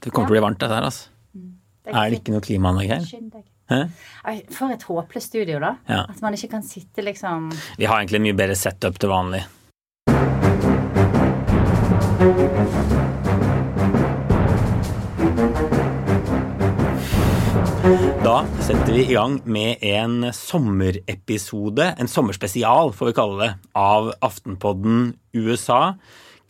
Det kommer til å bli varmt, dette her, altså. Er det ikke noe klimaanlegg her? For et håpløst studio, da. Ja. At man ikke kan sitte liksom Vi har egentlig en mye bedre setup til vanlig. Da setter vi i gang med en sommerepisode, en sommerspesial får vi kalle det, av Aftenpodden USA.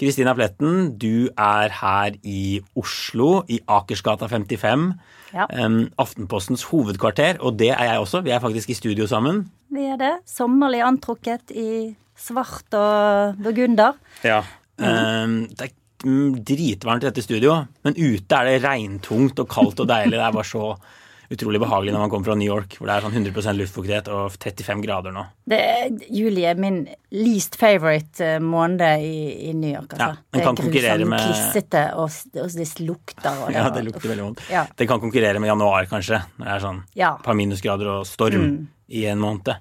Kristina Pletten, du er her i Oslo, i Akersgata 55. Ja. Aftenpostens hovedkvarter, og det er jeg også. Vi er faktisk i studio sammen. Vi er det. Sommerlig antrukket i svart og burgunder. Ja. Ehm, det er mm, dritvarmt i dette studio, men ute er det regntungt og kaldt og deilig. Det er bare så utrolig behagelig når man kommer fra New York, hvor det er sånn 100% luftfuktighet og 35 grader nå. Det er, juli er min least favorite eh, måned i, i New York. Altså. Ja, den det kan konkurrere grusomt med- klissete, og, og det lukter. Og Ja, det lukter veldig vondt. Ja. Den kan konkurrere med januar, kanskje, det er sånn Ja. par minusgrader og storm i en måned.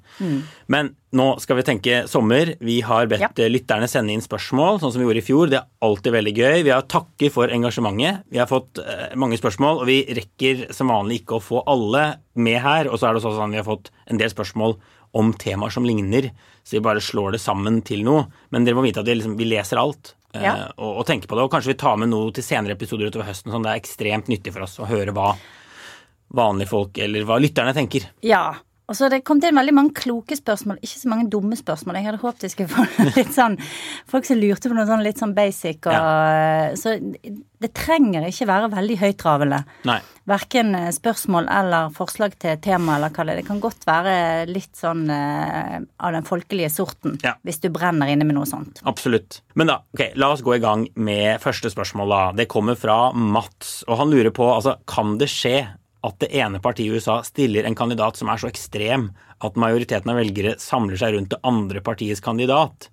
Men nå skal vi tenke sommer. Vi har bedt Ja. eh, lytterne sende inn spørsmål, sånn som vi gjorde i fjor. Det er alltid veldig gøy. Vi har takket for engasjementet. Vi har fått eh, mange spørsmål, og vi rekker som vanlig ikke å få alle med her. Og så er det også sånn vi har fått en del spørsmål om temaer som ligner, så vi bare slår det sammen til noe. Men dere må vite at vi, liksom, vi leser alt. eh, Ja. Og, og tenker på det, og kanskje vi tar med noe til senere episoder utover høsten. Sånn. Det er ekstremt nyttig for oss å høre hva vanlige folk, eller hva lytterne tenker. Ja. Og så det kom til veldig mange kloke spørsmål, ikke så mange dumme spørsmål. Jeg hadde håpet jeg skulle få litt sånn Folk som lurte på noe sånn litt sånn basic og Så det trenger ikke være veldig høytravende. Nei. Verken eh, spørsmål eller forslag til tema eller hva det er. Det kan godt være litt sånn uh, av den folkelige sorten. Ja. Hvis du brenner inne med noe sånt. Absolutt. Men da, ok, la oss gå i gang med første spørsmål. da. Det kommer fra Mats, og han lurer på altså, kan det skje at det ene partiet i USA stiller en kandidat som er så ekstrem at majoriteten av velgere samler seg rundt det andre partiets kandidat?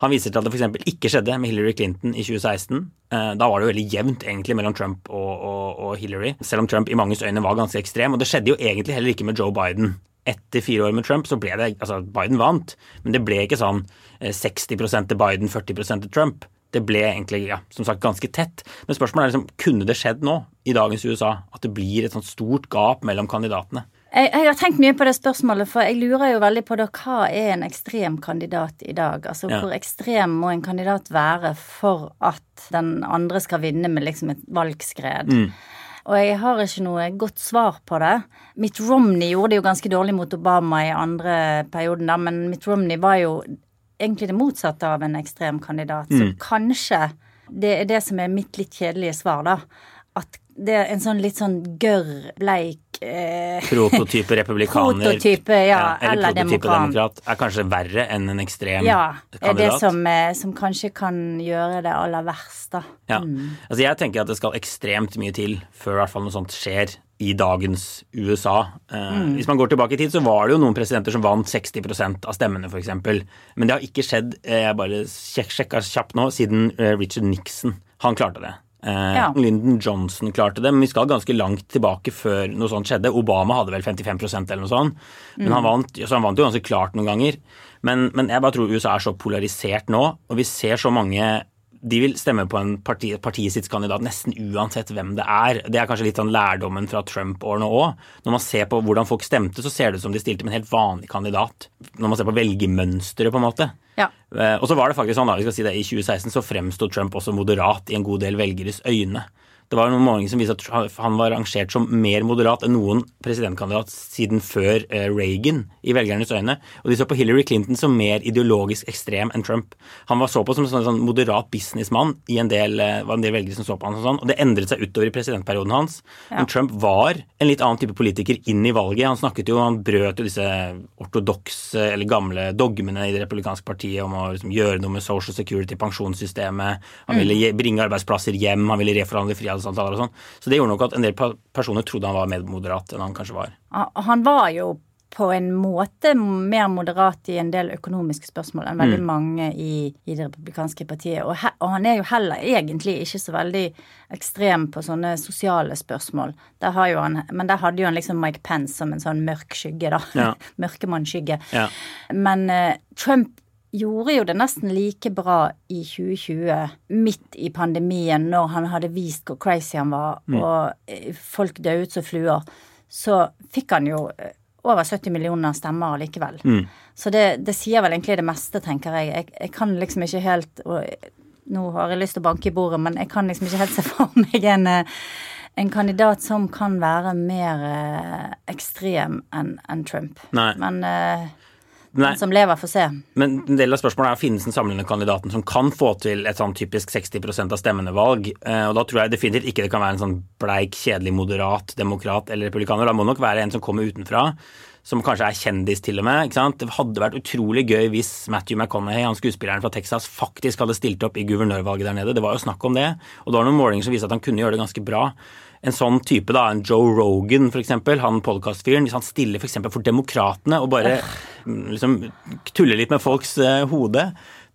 Han viser til at det f.eks. ikke skjedde med Hillary Clinton i 2016. Eh, Da var det jo veldig jevnt egentlig mellom Trump og, og, og Hillary, selv om Trump i manges øyne var ganske ekstrem. Og det skjedde jo egentlig heller ikke med Joe Biden. Etter fire år med Trump så ble det Altså, Biden vant, men det ble ikke sånn eh, 60 til Biden, 40 til Trump. Det ble egentlig, ja, som sagt, ganske tett. Men spørsmålet er liksom, kunne det skjedd nå, i dagens USA, at det blir et sånt stort gap mellom kandidatene? Jeg, jeg har tenkt mye på det spørsmålet, for jeg lurer jo veldig på da, hva er en ekstrem kandidat i dag? Altså Ja. hvor ekstrem må en kandidat være for at den andre skal vinne med liksom et valgskred? Og jeg har ikke noe godt svar på det. Mitt Romney gjorde det jo ganske dårlig mot Obama i andre perioden, da, men Mitt Romney var jo egentlig det motsatte av en ekstrem kandidat. Så kanskje det er det som er mitt litt kjedelige svar, da. At det er en sånn litt sånn gørr, bleik eh, Prototype republikaner Prototype, ja, eller prototype demokrat. er kanskje verre enn en ekstrem Ja, er det kandidat. som, eh, som kanskje kan gjøre det aller verst, da. Ja. Altså jeg tenker at det skal ekstremt mye til før i hvert fall noe sånt skjer i dagens USA. Mm. Hvis man går tilbake i tid, så var det jo noen presidenter som vant 60% av stemmene, f.eks. Men det har ikke skjedd, eh, jeg bare sjek sjekka kjapt nå, siden eh, Richard Nixon. Han klarte det. Eh, Ja. Lyndon Johnson klarte det, men vi skal ganske langt tilbake før noe sånt skjedde. Obama hadde vel 55% eller noe sånt, men han, vant, så han vant jo ganske klart noen ganger. Men, men jeg bare tror USA er så polarisert nå, og vi ser så mange de vil stemme på en parti, partiet sitt kandidat nesten uansett hvem det er. Det er kanskje litt sånn lærdommen fra Trump-årene òg. Når man ser på hvordan folk stemte, så ser det ut som de stilte med en helt vanlig kandidat. Når man ser på velgermønsteret, på en måte. Ja. Eh, Og så var det faktisk sånn, da, vi skal si det, i 2016 så fremsto Trump også moderat i en god del velgeres øyne. Det var noen målinger som viste at han var rangert som mer moderat enn noen presidentkandidat siden før eh, Reagan i velgernes øyne. Og de så på Hillary Clinton som mer ideologisk ekstrem enn Trump. Han var så på som en sånn, sånn moderat businessmann i en del, eh, var en del velgere som så på han og sånn. Og det endret seg utover i presidentperioden hans. Men Trump var en litt annen type politiker inn i valget. Han snakket jo, han brøt jo disse ortodokse eller gamle dogmene i det republikanske partiet om å liksom, gjøre noe med social security, pensjonssystemet. Han ville bringe arbeidsplasser hjem, han ville reforhandle frihandelsavtaler og sånn. Så det gjorde nok at en del personer trodde han var mer moderat enn han kanskje var. Han- var jo på en måte mer moderat i en del økonomiske spørsmål enn Mm. veldig mange i, i det republikanske partiet. Og, he, og han er jo heller egentlig ikke så veldig ekstrem på sånne sosiale spørsmål. Der han, men der hadde jo han liksom Mike Pence som en sånn mørk skygge, da. Ja. Mørkemannsskygge. Ja. Men uh, Trump gjorde jo det nesten like bra i 2020, midt i pandemien, når han hadde vist hvor crazy han var, Mm. og eh, folk døde ut som fluer, så fikk han jo eh, over 70 millioner stemmer likevel. Mm. Så det, det sier vel egentlig det meste, tenker jeg. Jeg, jeg kan liksom ikke helt og Nå har jeg lyst til å banke i bordet, men jeg kan liksom ikke helt se for meg en eh, en kandidat som kan være mer eh, ekstrem enn en Trump. Nei. Men eh, Nei. den som lever, får se. Men en del av spørsmålet er finnes den samlende kandidaten som kan få til et sånn typisk 60% av stemmene valg. Eh, Og da tror jeg definitivt ikke det kan være en sånn bleik, kjedelig, moderat demokrat eller republikaner. Da må det nok være en som kommer utenfra. Som kanskje er kjendis, til og med. Det hadde vært utrolig gøy hvis Matthew McConaughey, han skuespilleren fra Texas, faktisk hadde stilt opp i guvernørvalget der nede. Det var jo snakk om det. Og det var noen målinger som viste at han kunne gjøre det ganske bra. En sånn type, da, en Joe Rogan f.eks., han podkastfyren, hvis han stiller f.eks. For, for Demokratene og bare mm, liksom tuller litt med folks uh, hode,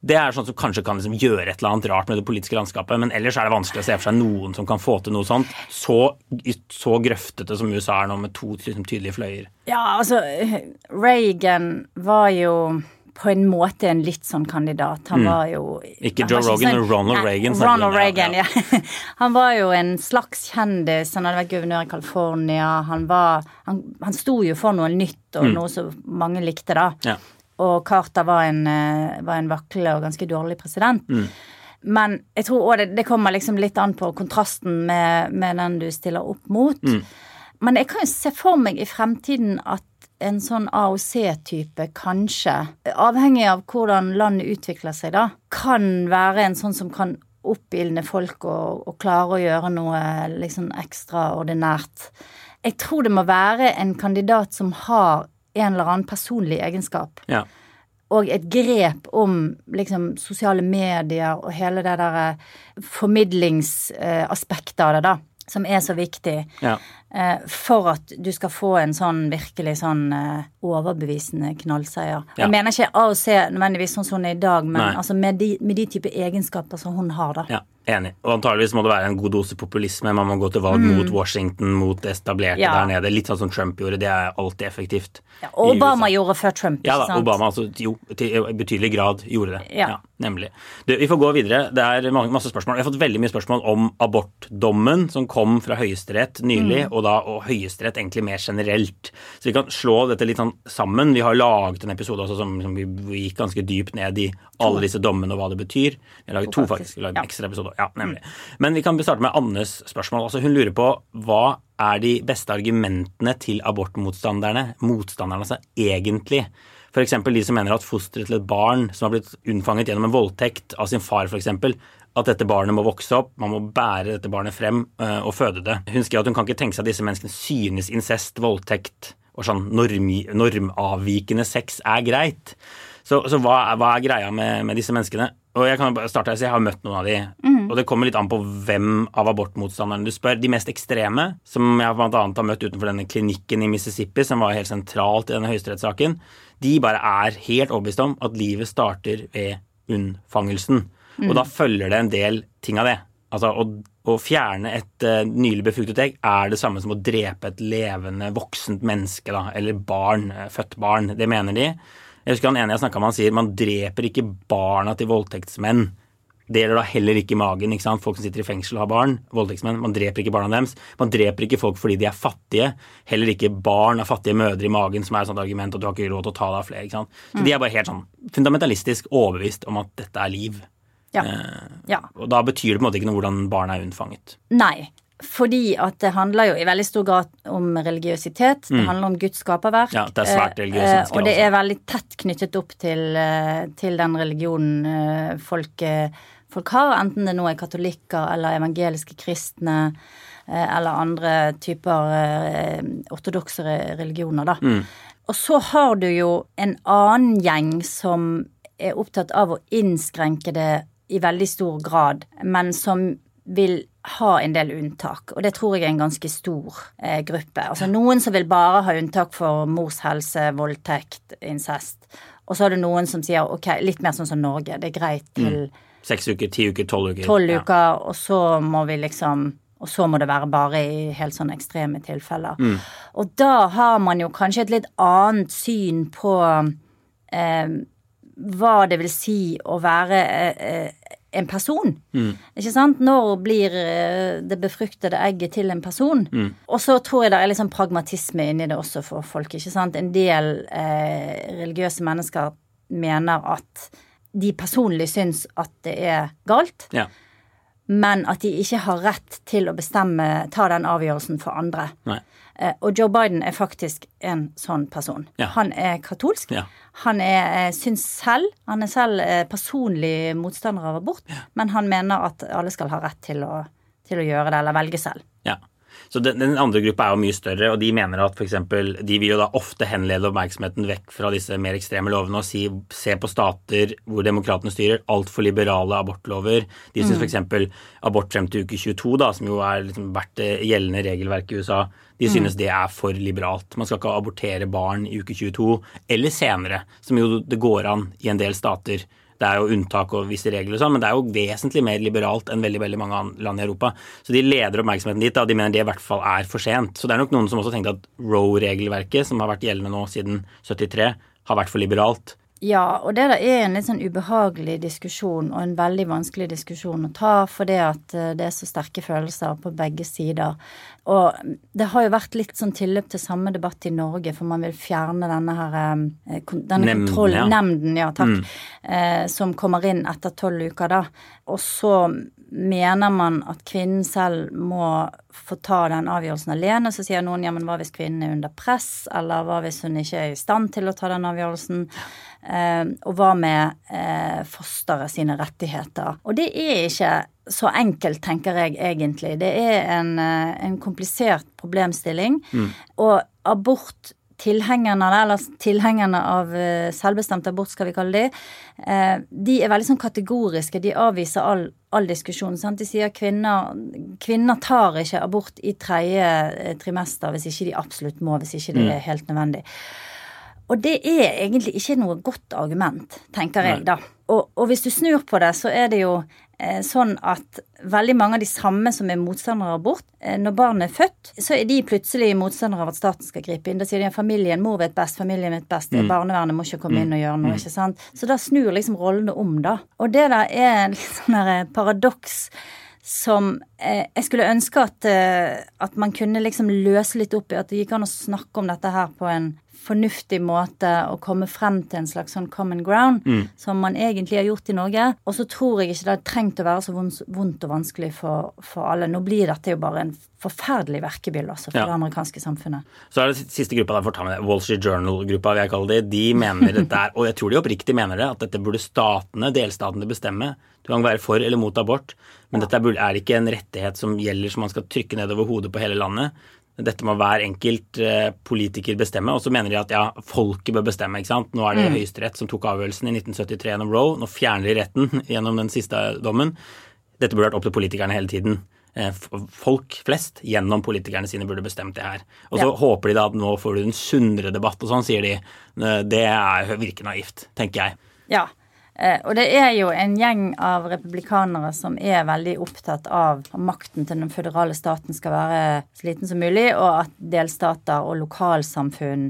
det er sånn som kanskje kan liksom gjøre et eller annet rart med det politiske landskapet, men ellers er det vanskelig å se for seg noen som kan få til noe sånt. Så, så grøftete som USA er nå, med to liksom, tydelige fløyer. Ja, altså Reagan var jo på en måte en litt sånn kandidat. Han var jo Mm. Ikke Joe Rogan, sånn- Ronald Reagan Nei, Ronald vi Reagan, ja. ja. Han var jo en slags kjendis. Han hadde vært guvernør i California. Han var Han, han sto jo for noe nytt, og noe som mange likte, da. Mm. Ja. Og Carter var en, eh, var en vakle og ganske dårlig president. Mm. Men jeg tror òg det, det kommer liksom litt an på kontrasten med, med den du stiller opp mot. Mm. Men jeg kan jo se for meg i fremtiden at en sånn AOC-type kanskje, avhengig av hvordan landet utvikler seg, da, kan være en sånn som kan oppildne folk og, og klare å gjøre noe liksom ekstraordinært. Jeg tror det må være en kandidat som har en eller annen personlig egenskap Ja. og et grep om liksom sosiale medier og hele det der formidlingsaspektet av det, da, som er så viktig. Ja. eh, For at du skal få en sånn virkelig sånn eh, overbevisende knallseier. Ja. Jeg mener ikke AOC nødvendigvis sånn som hun er i dag, men altså med de, med de type egenskaper som hun har, da. Ja, enig. Og antageligvis må det være en god dose populisme. Man må gå til valg mot Washington, mot det etablerte Mm. Ja. der nede. Litt sånn som Trump gjorde. Det er alltid effektivt. Ja, og Obama gjorde før Trump, Ja ikke da, sant? Obama altså, jo, til betydelig grad gjorde det. Ja. nemlig. Du, vi får gå videre. Det er masse spørsmål. Vi har fått veldig mye spørsmål om abortdommen som kom fra Høyesterett nylig, Mm. og da og Høyesterett egentlig mer generelt. Så vi kan slå dette litt sånn sammen. Vi har laget en episode også som, som vi, vi gikk ganske dypt ned i alle disse dommene og hva det betyr. Vi har laget to, faktisk. Vi har laget en ekstra episode. Ja, nemlig. Men vi kan starte med Annes spørsmål. Altså, hun lurer på hva er de beste argumentene til abortmotstanderne, motstanderne altså, egentlig? F.eks. de som mener at fosteret til et barn som har blitt unnfanget gjennom en voldtekt av sin far, f.eks., at dette barnet må vokse opp, man må bære dette barnet frem øh, og føde det. Hun skriver at hun kan ikke tenke seg at disse menneskene synes incest, voldtekt og sånn norm, normavvikende sex er greit. Så, så hva, er, hva er greia med, med disse menneskene? Og jeg kan bare starte her, så jeg har møtt noen av de. Og det kommer litt an på hvem av abortmotstanderne du spør. De mest ekstreme, som jeg annet har møtt utenfor denne klinikken i Mississippi, som var helt sentralt i denne høyesterettssaken, de bare er helt overbevist om at livet starter ved unnfangelsen. Og da følger det en del ting av det. Altså, å, å fjerne et uh, nylig befruktet egg er det samme som å drepe et levende, voksent menneske, da, eller barn, eh, født barn. Det mener de. Jeg husker han ene jeg snakka med, han sier man dreper ikke barna til voldtektsmenn. Det gjelder da heller ikke magen. ikke sant? Folk som sitter i fengsel og har barn. voldtektsmenn, Man dreper ikke barna deres. Man dreper ikke folk fordi de er fattige. Heller ikke barn av fattige mødre i magen, som er et sånt argument og du har ikke råd til å ta deg av flere. ikke sant? Så De er bare helt sånn fundamentalistisk overbevist om at dette er liv. Ja. ja. Og da betyr det på en måte ikke noe hvordan barna er unnfanget. Nei. Fordi at det handler jo i veldig stor grad om religiøsitet. Det handler om Guds skaperverk. Mm. Ja, det er svært Eh, Og det er veldig tett knyttet opp til, eh, til den religionen eh, folk, folk har, enten det nå er katolikker eller evangeliske kristne eller andre typer ortodokse religioner, da. Mm. Og så har du jo en annen gjeng som er opptatt av å innskrenke det i veldig stor grad, men som vil ha en del unntak, og det tror jeg er en ganske stor eh, gruppe. Altså Noen som vil bare ha unntak for mors helse, voldtekt, incest. Og så har du noen som sier ok, litt mer sånn som Norge, det er greit til Seks uker, ti uker, tolv uker. tolv Mm. Ja. uker, og så må vi liksom og så må det være bare i helt sånn ekstreme tilfeller. Mm. Og da har man jo kanskje et litt annet syn på eh, hva det vil si å være eh, en person. Ikke sant? Når blir eh, det befruktede egget til en person? Og så tror jeg det er litt sånn pragmatisme inni det også for folk. ikke sant? En del eh, religiøse mennesker mener at de personlig syns at det er galt, Ja. men at de ikke har rett til å bestemme, ta den avgjørelsen for andre. Nei. Eh, Og Joe Biden er faktisk en sånn person. Ja. Han er katolsk. Ja. Han er, eh, syns selv Han er selv eh, personlig motstander av abort, men han mener at alle skal ha rett til å, til å gjøre det, eller velge selv. Ja. Så den, den andre gruppa er jo mye større, og de mener at f.eks. de vil jo da ofte henlede oppmerksomheten vekk fra disse mer ekstreme lovene og si se på stater hvor demokratene styrer, altfor liberale abortlover. De syns f.eks. abort frem til uke 22, da, som jo er liksom vært gjeldende regelverket i USA, de synes det er for liberalt. Man skal ikke abortere barn i uke 22 eller senere, som jo det går an i en del stater. Det er jo unntak og visse regler og sånn, men det er jo vesentlig mer liberalt enn veldig veldig mange land i Europa. Så de leder oppmerksomheten dit, og de mener det i hvert fall er for sent. Så det er nok noen som også tenkte at Roe-regelverket, som har vært gjeldende nå siden 73, har vært for liberalt. Ja, og det da er en litt sånn ubehagelig diskusjon, og en veldig vanskelig diskusjon å ta, fordi at eh, det er så sterke følelser på begge sider. Og det har jo vært litt sånn tilløp til samme debatt i Norge, for man vil fjerne denne her eh, denne Nemnden, kontroll- ja. Ja takk, eh, som kommer inn etter tolv uker, da. Og så mener man at kvinnen selv må få ta den avgjørelsen alene. Så sier noen ja, men hva hvis kvinnen er under press, eller hva hvis hun ikke er i stand til å ta den avgjørelsen? Eh, og hva med eh, fosteret sine rettigheter? Og det er ikke så enkelt, tenker jeg egentlig. Det er en, eh, en komplisert problemstilling. Og abort Tilhengerne eller tilhengerne av selvbestemt abort, skal vi kalle de, de er veldig sånn kategoriske. De avviser all, all diskusjon. Sant? De sier kvinner, kvinner tar ikke abort i tredje trimester hvis ikke de absolutt må, hvis ikke det er helt nødvendig. Og det er egentlig ikke noe godt argument, tenker jeg da. Og, og hvis du snur på det, så er det jo eh, sånn at veldig mange av de samme som er motstandere av abort, eh, når barnet er født, så er de plutselig motstandere av at staten skal gripe inn. Da sier de at familien, mor vet best, familien vet best, barnevernet må ikke komme inn og gjøre noe, ikke sant. Så da snur liksom rollene om, da. Og det der er litt sånn der eh, paradoks som eh, jeg skulle ønske at, eh, at man kunne liksom løse litt opp i. At det gikk an å snakke om dette her på en fornuftig måte å komme frem til en slags sånn common ground, som man egentlig har gjort i Norge. Og så tror jeg ikke det har trengt å være så vondt, og vanskelig for, for alle. Nå blir dette jo bare en forferdelig verkebyll også for Ja. det amerikanske samfunnet. Så er det siste gruppa der, for å ta med Wall Street Journal-gruppa, vil jeg kalle det. De mener dette er, og jeg tror de oppriktig mener det, at dette burde statene, delstatene, bestemme. Du kan være for eller mot abort, men dette er ikke en rettighet som gjelder som man skal trykke nedover hodet på hele landet. Dette må hver enkelt eh, politiker bestemme. Og så mener de at ja, folket bør bestemme. ikke sant? Nå er det Høyesterett som tok avgjørelsen i 1973 gjennom Roe. Nå fjerner de retten gjennom den siste dommen. Dette burde vært opp til politikerne hele tiden. Eh, Folk flest gjennom politikerne sine burde bestemt det her. Og så Ja. håper de da at nå får du en sunnere debatt og sånn, sier de. Eh, Det er, virker naivt, tenker jeg. Ja. Eh, og det er jo en gjeng av republikanere som er veldig opptatt av at makten til den føderale staten skal være så liten som mulig, og at delstater og lokalsamfunn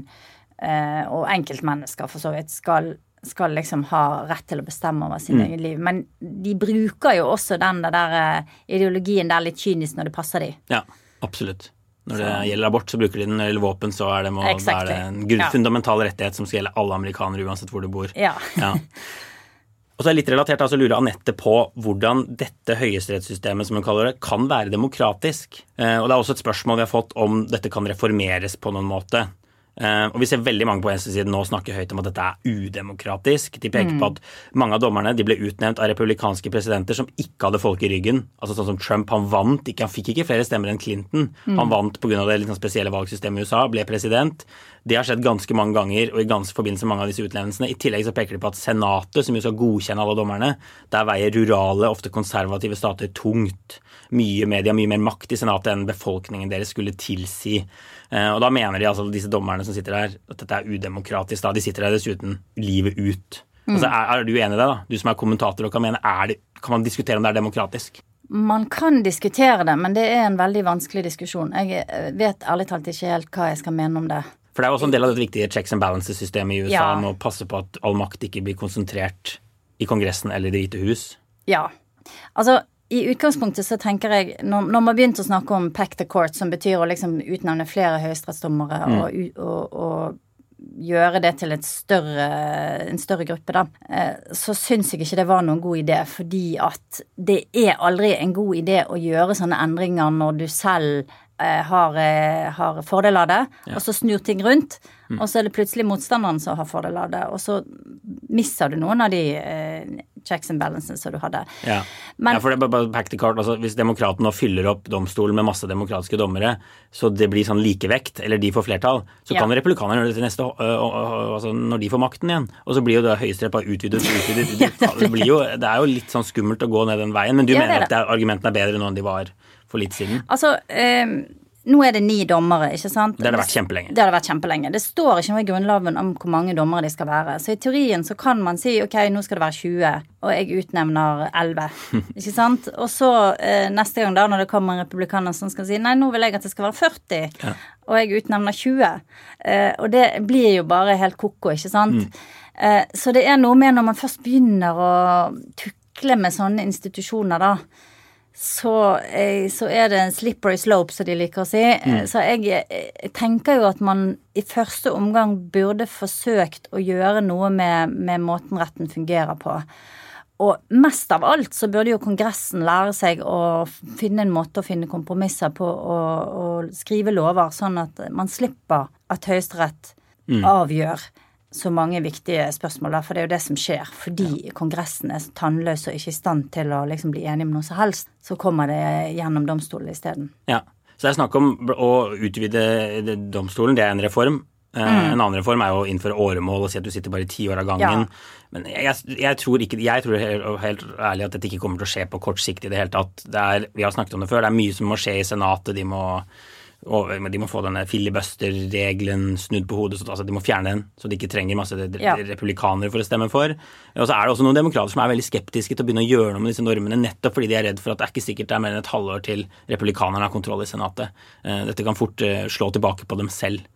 eh, og enkeltmennesker for så vidt skal, skal liksom ha rett til å bestemme over sitt eget liv. Men de bruker jo også den der eh, ideologien der litt kynisk når det passer de. Ja, absolutt. Når det gjelder abort, så bruker de den, eller våpen, så er det, må, exactly. er det en grunn- Ja. fundamental rettighet som skal gjelde alle amerikanere uansett hvor du bor. Ja. Ja. Og så er litt relatert, altså lurer Anette på hvordan dette høyesterettssystemet som hun kaller det, kan være demokratisk. Eh, og det er også et spørsmål vi har fått om dette kan reformeres på noen måte. Eh, og vi ser veldig mange på venstresiden nå snakke høyt om at dette er udemokratisk. De peker på at mange av dommerne de ble utnevnt av republikanske presidenter som ikke hadde folk i ryggen. Altså sånn som Trump, han vant ikke, han fikk ikke flere stemmer enn Clinton. Han vant pga. det litt sånn spesielle valgsystemet i USA, ble president. Det har skjedd ganske mange ganger, og i ganske forbindelse med mange av disse utnevnelsene. I tillegg så peker de på at Senatet, som jo skal godkjenne alle dommerne, der veier rurale, ofte konservative stater tungt. Mye media, mye mer makt i Senatet enn befolkningen deres skulle tilsi. Eh, Og da mener de altså, disse dommerne som sitter der, at dette er udemokratisk. da. De sitter der dessuten livet ut. Altså, er, er du enig i det, da? Du som er kommentator og kan mene, det, kan man diskutere om det er demokratisk? Man kan diskutere det, men det er en veldig vanskelig diskusjon. Jeg eh, vet ærlig talt ikke helt hva jeg skal mene om det. For det er jo også en del av dette viktige checks and balances-systemet i USA Ja. med å passe på at all makt ikke blir konsentrert i Kongressen eller Det hvite hus. Ja. Altså, i utgangspunktet så tenker jeg, når, når man begynte å snakke om pack the court, som betyr å liksom utnevne flere høyesterettsdommere og, og, og gjøre det til større, en større gruppe, da, eh, så syns jeg ikke det var noen god idé. Fordi at det er aldri en god idé å gjøre sånne endringer når du selv har, eh, har fordel av det, og så snur ting rundt. Og så er det plutselig motstanderen som har fordel av det, og så mister du noen av de eh, checks and balances som du hadde. Ja, Men- ja for det er bare- pack the card, altså Hvis demokratene nå fyller opp domstolen med masse demokratiske dommere, så det blir sånn likevekt, eller de får flertall, så Ja. kan republikanerne gjøre det til neste øh, altså når de får makten igjen. Og så blir jo da Høyesterett bare utvidet og utvidet. det, blir jo, det er jo litt sånn skummelt å gå ned den veien, men du Ja, er mener det. det at argumentene er bedre nå enn de var for litt siden? Altså, eh, nå er det ni dommere, ikke sant? Det har det vært kjempelenge. Det har det vært kjempelenge. Det står ikke noe i Grunnloven om hvor mange dommere de skal være. Så i teorien så kan man si ok, nå skal det være 20, og jeg utnevner 11. ikke sant? Og så eh, neste gang da, når det kommer en republikaner som skal si nei, nå vil jeg at det skal være 40, og jeg utnevner 20. Eh, og det blir jo bare helt ko-ko, ikke sant? Eh, så det er noe med når man først begynner å tukle med sånne institusjoner, da så, så er det en slippery slope, som de liker å si. Mm. Så jeg, jeg, tenker jo at man i første omgang burde forsøkt å gjøre noe med, med måten retten fungerer på. Og mest av alt så burde jo Kongressen lære seg å finne en måte å finne kompromisser på og, og skrive lover, sånn at man slipper at Høyesterett avgjør så mange viktige spørsmål. For det er jo det som skjer. Fordi Kongressen er tannløs og ikke i stand til å liksom bli enig med noe som helst, så kommer det gjennom domstolen isteden. Ja. Så det er snakk om å utvide domstolen, det er en reform. Eh, Mm. En annen reform er jo å innføre åremål og si at du sitter bare i ti år av gangen. Ja. Men jeg, jeg tror ikke, jeg tror helt, helt ærlig at dette ikke kommer til å skje på kort sikt i det hele tatt. Det er, vi har snakket om det før, det er mye som må skje i Senatet. De må, og, men de må få denne filibuster-regelen snudd på hodet, så altså de må fjerne den, så de ikke trenger masse Ja. republikanere for å stemme for. Og så er det også noen demokrater som er veldig skeptiske til å begynne å gjøre noe med disse normene, nettopp fordi de er redd for at det er ikke sikkert det er mer enn et halvår til republikanerne har kontroll i Senatet. Eh, Dette kan fort eh, slå tilbake på dem selv.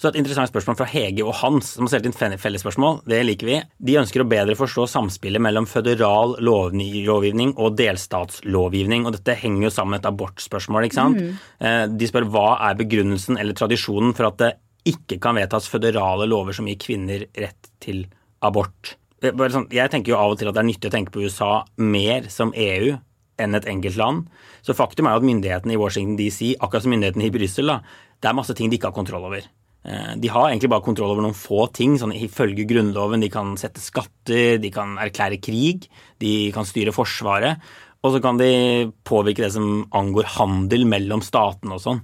Så et interessant spørsmål fra Hege og Hans, som har stilt inn fe- fellesspørsmål. Det liker vi. De ønsker å bedre forstå samspillet mellom føderal lovgivning og delstatslovgivning. Og dette henger jo sammen med et abortspørsmål, ikke sant. Mm. De spør hva er begrunnelsen eller tradisjonen for at det ikke kan vedtas føderale lover som gir kvinner rett til abort. Eh, sånn, jeg tenker jo av og til at det er nyttig å tenke på USA mer som EU enn et enkeltland. Så faktum er jo at myndighetene i Washington DC, akkurat som myndighetene i Brussel, det er masse ting de ikke har kontroll over. Eh, De har egentlig bare kontroll over noen få ting, sånn ifølge Grunnloven. De kan sette skatter, de kan erklære krig, de kan styre Forsvaret. Og så kan de påvirke det som angår handel mellom statene og sånn.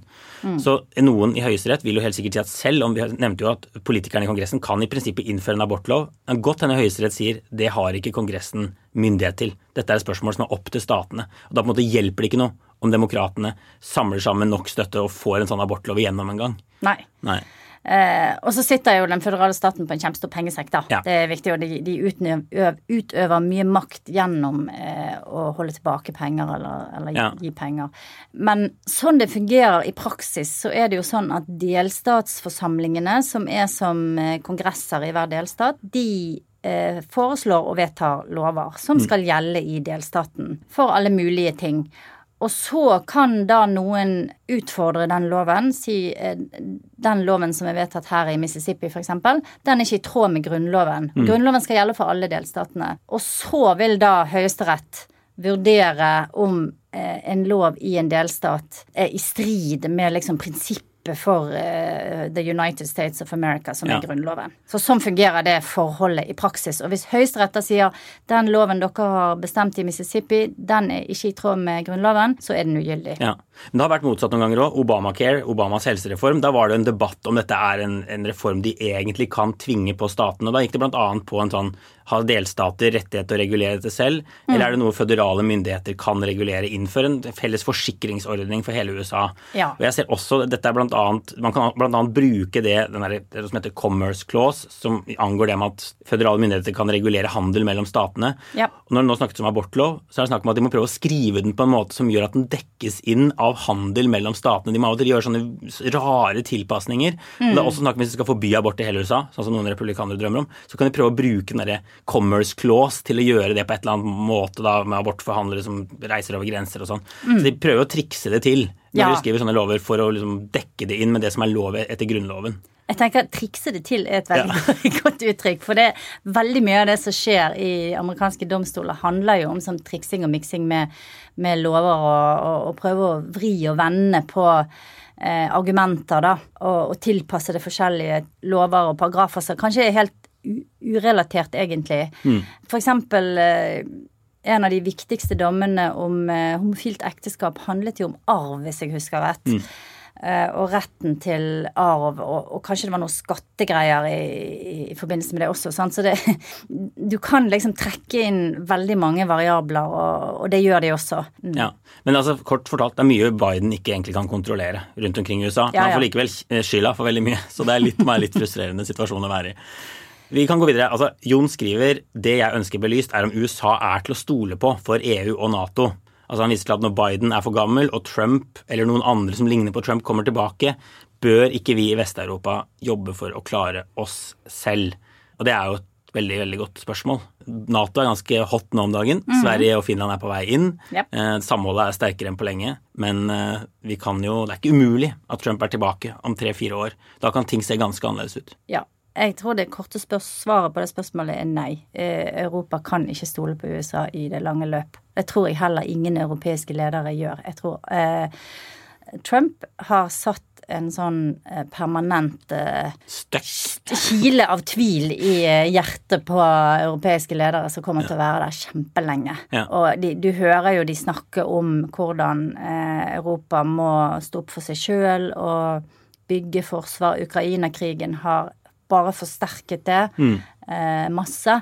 Så noen i Høyesterett vil jo helt sikkert si at selv om vi nevnte jo at politikerne i Kongressen kan i prinsippet innføre en abortlov, men godt hende Høyesterett sier det har ikke Kongressen myndighet til. Dette er et spørsmål som er opp til statene. Og Da på en måte hjelper det ikke noe om demokratene samler sammen nok støtte og får en sånn abortlov igjennom en gang. Nei. Nei. Eh, og så sitter jo den føderale staten på en kjempestor pengesekk, da. Ja. Det er viktig, og de, de utøver, utøver mye makt gjennom eh, å holde tilbake penger eller, eller Ja. gi penger. Men sånn det fungerer i praksis, så er det jo sånn at delstatsforsamlingene, som er som eh, kongresser i hver delstat, de eh, foreslår og vedtar lover som skal gjelde i delstaten for alle mulige ting. Og så kan da noen utfordre den loven, si eh, den loven som er vedtatt her i Mississippi f.eks., den er ikke i tråd med Grunnloven. Grunnloven skal gjelde for alle delstatene. Og så vil da Høyesterett vurdere om eh, en lov i en delstat er i strid med liksom prinsippet for uh, The United States of America, som Ja. er Grunnloven. Så sånn fungerer det forholdet i praksis. Og hvis Høyesterett sier den loven dere har bestemt i Mississippi, den er ikke i tråd med Grunnloven, så er den ugyldig. Ja. Men det har vært motsatt noen ganger òg. Obamacare, Obamas helsereform. Da var det en debatt om dette er en, en reform de egentlig kan tvinge på staten. Og Da gikk det bl.a. på en sånn har delstater rettighet til å regulere dette selv, mm. eller er det noe føderale myndigheter kan regulere? Innføre en felles forsikringsordning for hele USA. Ja. Og jeg ser også, dette er blant annet, Man kan bl.a. bruke det, der, det som heter commerce clause, som angår det med at føderale myndigheter kan regulere handel mellom statene. Ja. Og når det nå snakkes om abortlov, så er det snakk om at de må prøve å skrive den på en måte som gjør at den dekkes inn av handel mellom statene. De må av og til gjøre sånne rare tilpasninger. Mm. Det er også snakk om hvis de skal forby abort i hele USA, sånn som noen republikanere drømmer om, så kan de prøve å bruke den derre commerce clause til å gjøre det på et eller annet måte da, med abortforhandlere som reiser over grenser og sånn. Mm. Så de prøver å trikse det til når ja. de skriver sånne lover for å liksom dekke det inn med det som er lov etter Grunnloven. Jeg tenker at Trikse det til er et veldig ja. godt uttrykk. For det veldig mye av det som skjer i amerikanske domstoler, handler jo om sånn triksing og miksing med, med lover og, og, og, prøve å vri og vende på eh, argumenter, da. Og, og, tilpasse det forskjellige lover og paragrafer som kanskje er helt urelatert, egentlig. Mm. For eksempel eh, en av de viktigste dommene om eh, homofilt ekteskap handlet jo om arv, hvis jeg husker rett. Mm. Eh, og retten til arv, og, og, kanskje det var noen skattegreier i, i, i forbindelse med det også. Sant? Så det, du kan liksom trekke inn veldig mange variabler, og, og det gjør de også. Mm. Ja, Men altså, kort fortalt, det er mye Biden ikke egentlig kan kontrollere rundt omkring i USA. Ja, ja. Han får likevel skylda for veldig mye, så det er litt, litt frustrerende situasjon å være i. Vi kan gå videre. Altså, Jon skriver det jeg ønsker belyst, er om USA er til å stole på for EU og Nato. Altså Han viser til at når Biden er for gammel og Trump eller noen andre som ligner på Trump kommer tilbake, bør ikke vi i Vest-Europa jobbe for å klare oss selv? Og det er jo et veldig veldig godt spørsmål. Nato er ganske hot nå om dagen. Mm. Sverige og Finland er på vei inn. Yep. Eh, samholdet er sterkere enn på lenge. Men eh, vi kan jo, det er ikke umulig at Trump er tilbake om tre-fire år. Da kan ting se ganske annerledes ut. Ja, jeg tror det korte svaret på det spørsmålet er nei. Eh, Europa kan ikke stole på USA i det lange løp. Det tror jeg heller ingen europeiske ledere gjør. Jeg tror eh, Trump har satt en sånn eh, permanent eh, kile av tvil i eh, hjertet på europeiske ledere som kommer ja. til å være der kjempelenge. Ja. Og de, du hører jo de snakke om hvordan eh, Europa må stå opp for seg sjøl og bygge forsvar. Ukraina-krigen har bare forsterket det mm. eh, masse.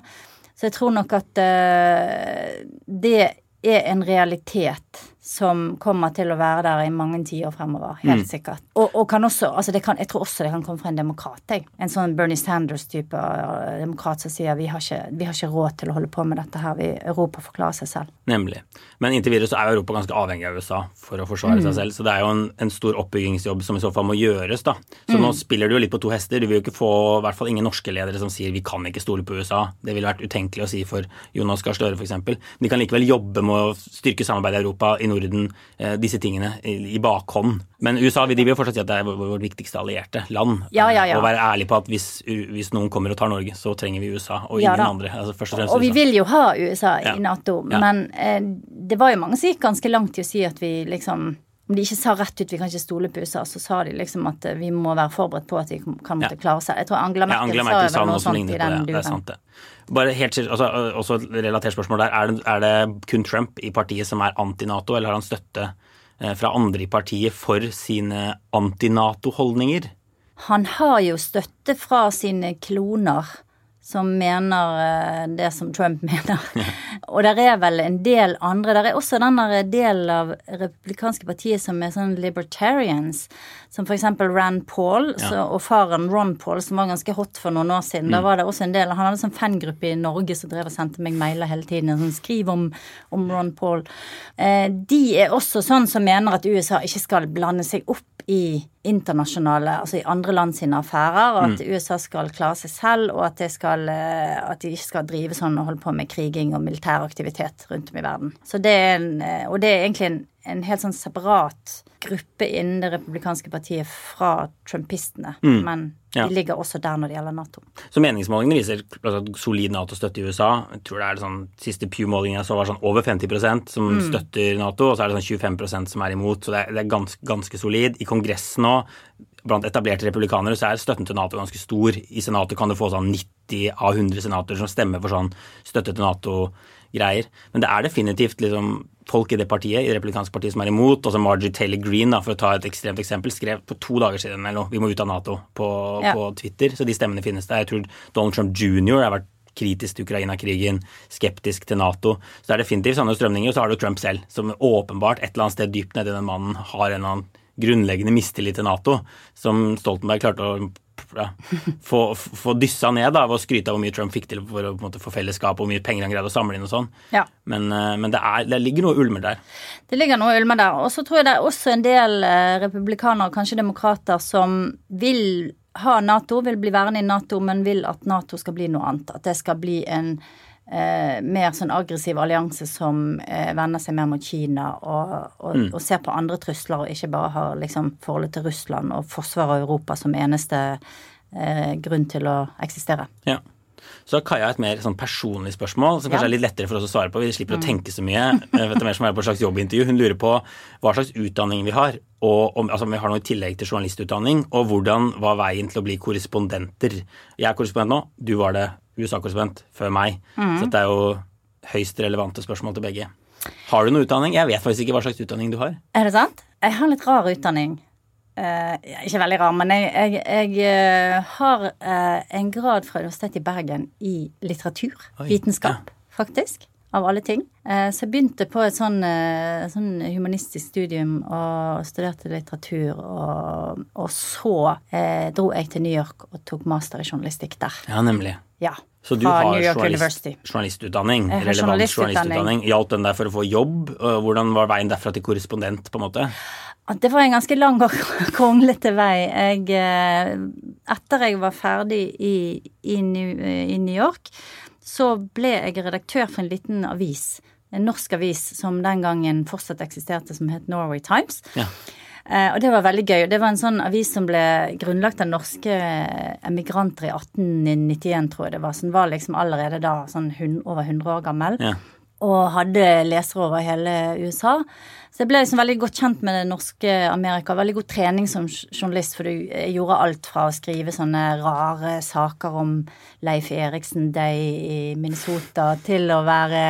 Så jeg tror nok at eh, det er en realitet som kommer til å være der i mange tiår fremover. Helt mm. sikkert. Og, og, kan også, altså kan, jeg tror også det kan komme fra en demokrat. Jeg. En sånn Bernie Sanders-type uh, demokrat som sier vi har, ikke, vi har ikke råd til å holde på med dette her. Vi, Europa forklarer seg selv. Nemlig. Men inntil videre så er Europa ganske avhengig av USA for å forsvare mm. seg selv. Så det er jo en, en, stor oppbyggingsjobb som i så fall må gjøres, da. Så mm. nå spiller du jo litt på to hester. Du vil jo ikke få i hvert fall ingen norske ledere som sier vi kan ikke stole på USA. Det ville vært utenkelig å si for Jonas Gahr Støre f.eks. De kan likevel jobbe med å styrke samarbeidet i Europa i Norden eh, disse tingene i bakhånd. Men USA de vil jo fortsatt si at det er vårt viktigste allierte land. Ja, ja, ja. Og være ærlig på at hvis, hvis, noen kommer og tar Norge, så trenger vi USA og ingen andre. Altså først og, og vi vil jo ha USA i Nato, men eh, det var jo mange som gikk ganske langt i å si at vi liksom om de ikke sa rett ut vi kan ikke stole på USA, så sa de liksom at eh, vi må være forberedt på at de kan måtte ja. klare seg. Jeg tror Angela Merkel, ja, Angela Merkel sa, vel noe sånt i den duren. Det sant, det. Bare helt altså, Også et relatert spørsmål der. Er det, er det kun Trump i partiet som er anti-Nato, eller har han støtte eh, fra andre i partiet for sine anti-Nato-holdninger? Han har jo støtte fra sine kloner som mener eh, det som Trump mener. Og der er vel en del andre. Der er også den del av republikanske partiet som er sånn libertarians, som f.eks. Rand Paul ja. så, og faren Ron Paul, som var ganske hot for noen år siden. Mm. Da var det også en del Han hadde en sånn fangruppe i Norge som drev og sendte meg mailer hele tiden. Sånn, skriv om, om Ron Paul. Eh, de er også sånn som mener at USA ikke skal blande seg opp i internasjonale, altså i andre land sine affærer, og at mm. USA skal klare seg selv, og at, skal, eh, at, de ikke skal drive sånn og holde på med kriging og militær aktivitet rundt om i verden. Så det er en, eh, og det er egentlig en, en helt sånn separat gruppe innen det republikanske partiet fra trumpistene. Mm. Men ja. de ligger også der når det gjelder Nato. Så meningsmålingene viser altså, solid Nato-støtte i USA. Jeg tror det er det sånn, Siste Pew-målingen jeg så var sånn over 50% som mm. støtter Nato, og så er det sånn 25% som er imot. Så det er, det er ganske, ganske solid. I Kongressen nå blant etablerte republikanere så er støtten til Nato ganske stor. I Senatet kan du få sånn 90 av 100 senatorer som stemmer for sånn støtte til Nato-greier. Men det er definitivt liksom folk i det partiet, i det republikanske partiet som er imot. Også Margie Taylor Green, da, for å ta et ekstremt eksempel, skrev på to dager siden eller noe, vi må ut av Nato på, ja. på Twitter. Så de stemmene finnes der. Jeg tror Donald Trump jr. har vært kritisk til Ukraina-krigen, skeptisk til Nato. Så det er definitivt sånne strømninger. Og så har du Trump selv, som åpenbart et eller annet sted dypt nedi den mannen har en eller annen grunnleggende mistillit til Nato, som Stoltenberg klarte å ja, få, få dyssa ned da, ved å skryte av hvor mye Trump fikk til for å på en måte, få fellesskap, hvor mye penger han greide å samle inn og sånn. Ja. Men, eh, men det, er, det, ligger noe ulmer der. Det ligger noe ulmer der. Og så tror jeg det er også en del eh, republikanere, kanskje demokrater, som vil ha Nato, vil bli værende i Nato, men vil at Nato skal bli noe annet. At det skal bli en eh, mer sånn aggressiv allianse som eh, vender seg mer mot Kina og, og, mm. og, ser på andre trusler, og ikke bare har liksom forholdet til Russland og forsvaret av Europa som eneste eh, grunn til å eksistere. Ja. Så har Kaja et mer sånn personlig spørsmål, som kanskje ja. er litt lettere for oss å svare på. Vi slipper mm. å tenke så mye. Eh, vet mer som er på et slags jobbintervju. Hun lurer på hva slags utdanning vi har, og om, altså, om vi har noe i tillegg til journalistutdanning, og hvordan var veien til å bli korrespondenter. Jeg er korrespondent nå, du var det USA-korrespondent før meg. Mm. Så dette er jo høyst relevante spørsmål til begge. Har du noe utdanning? Jeg vet faktisk ikke hva slags utdanning du har. Er det sant? Jeg har litt rar utdanning. Eh, ikke veldig rar, men jeg, jeg, jeg uh, har eh, en grad fra Universitetet i Bergen i litteraturvitenskap, ja. faktisk. Av alle ting. så jeg begynte på et sånn, sånn, humanistisk studium og studerte litteratur. Og, og så dro jeg til New York og tok master i journalistikk der. Ja, nemlig. Ja. Så du har journalist, journalistutdanning, relevant journalistutdanning. Hjalp den deg for å få jobb? Hvordan var veien derfra til korrespondent, på en måte? Det var en ganske lang og kronglete vei. Jeg, eh, etter jeg var ferdig i, i, i, New York, så ble jeg redaktør for en liten avis. En norsk avis som den gangen fortsatt eksisterte, som het Norway Times. Ja. Eh, og det var veldig gøy. Det var en sånn avis som ble grunnlagt av norske emigranter i 1891, tror jeg det var. Som var liksom allerede da sånn over 100 år gammel. Ja og hadde lesere over hele USA. Så jeg ble liksom veldig godt kjent med det norske Amerika. Veldig god trening som journalist, for du gjorde alt fra å skrive sånne rare saker om Leif Eriksen Day i Minnesota til å være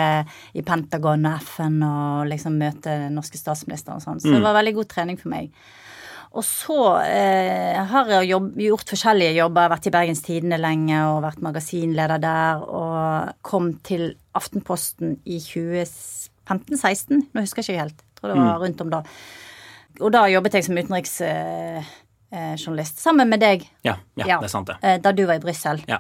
i Pentagon og FN og liksom møte norske statsministeren og sånn. Så det mm. var veldig god trening for meg. Og så eh, har jeg jobb, gjort forskjellige jobber. Jeg har vært i Bergens Tidende lenge og vært magasinleder der. Og kom til Aftenposten i 2015-16. Nå husker jeg ikke helt. Tror det var mm. rundt om da. Og da jobbet jeg som utenriksjournalist. Eh, sammen med deg. Ja, ja, ja, det er sant det. Eh, da du var i Brussel. Ja.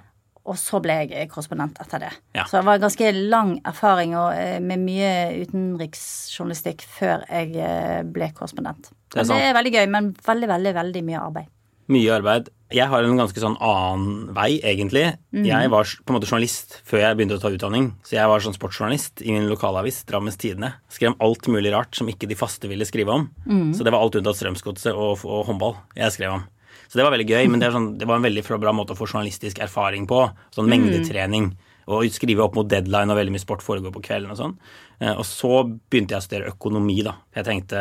Og så ble jeg korrespondent etter det. Ja. Så det var en ganske lang erfaring eh, med mye utenriksjournalistikk før jeg eh, ble korrespondent. Det er, det er veldig gøy, men veldig, veldig, veldig mye arbeid. Mye arbeid. Jeg har en ganske sånn annen vei, egentlig. Mm. Jeg var på en måte journalist før jeg begynte å ta utdanning. Så jeg var sånn sportsjournalist i min lokalavis, Drammens Tidende. Skrev om alt mulig rart som ikke de faste ville skrive om. Mm. Så det var alt unntatt Strømsgodset og, og håndball jeg skrev om. Så det var veldig gøy, men det, sånn, det var en veldig bra måte å få journalistisk erfaring på. Sånn mm. mengdetrening. Og skrive opp mot deadline, og veldig mye sport foregår på kvelden og sånn. Eh, og så begynte jeg å studere økonomi, da. Jeg tenkte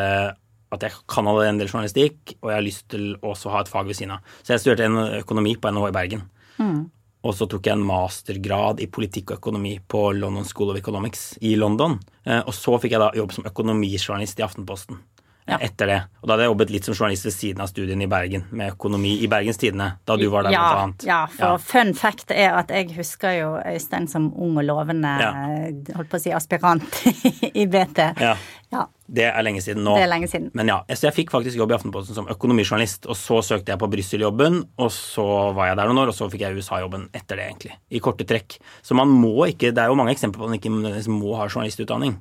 at jeg kan allerede en del journalistikk, og jeg har lyst til også å ha et fag ved siden av. Så jeg studerte en økonomi på NHH i Bergen. Mm. Og så tok jeg en mastergrad i politikk og økonomi på London School of Economics i London. Eh, og så fikk jeg da jobb som økonomijournalist i Aftenposten ja. etter det. Og da hadde jeg jobbet litt som journalist ved siden av studien i Bergen, med økonomi i Bergens Tidende, da du var der, ja, blant annet. Ja, for ja. fun fact er at jeg husker jo Øystein som ung og lovende, ja. holdt på å si aspirant i BT. Ja. ja. Det er lenge siden nå. Det er lenge siden. Men ja, så jeg fikk faktisk jobb i Aftenposten som økonomijournalist, og så søkte jeg på Brussel-jobben, og så var jeg der noen år, og så fikk jeg USA-jobben etter det, egentlig. I korte trekk. Så man må ikke Det er jo mange eksempler på at man ikke må ha journalistutdanning.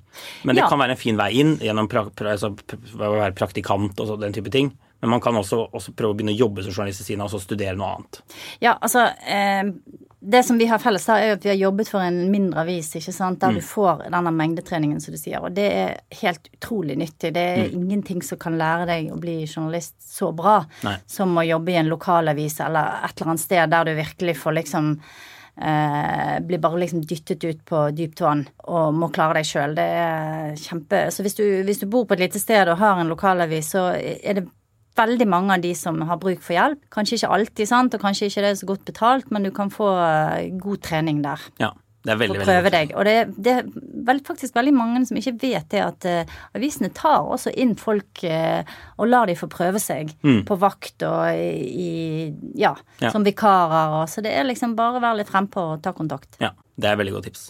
Men det ja. kan være en fin vei inn gjennom pra, pra, altså, å være praktikant og så, den type ting. Men man kan også, også, prøve å begynne å jobbe som journalist ved siden av og så studere noe annet. Ja, altså eh det som vi har felles her, er at vi har jobbet for en mindre avis, ikke sant, der mm. du får denne mengdetreningen, som du sier. Og det er helt utrolig nyttig. Det er mm. ingenting som kan lære deg å bli journalist så bra Nei. som å jobbe i en lokalavis eller et eller annet sted der du virkelig får liksom eh, blir bare liksom dyttet ut på dypt vann og må klare deg sjøl. Det er kjempe Så hvis du, hvis du bor på et lite sted og har en lokalavis, så er det veldig mange av de som har bruk for hjelp. Kanskje ikke alltid, sant, og kanskje ikke det er så godt betalt, men du kan få eh, god trening der. Ja. Det er veldig, prøve deg. Og det, det er vel, faktisk veldig mange som ikke vet det at uh, avisene tar også inn folk uh, og lar de få prøve seg på vakt og i, ja, Mm. Ja. som vikarer og Så det er liksom bare å være litt frempå og ta kontakt. Ja, det er veldig godt tips.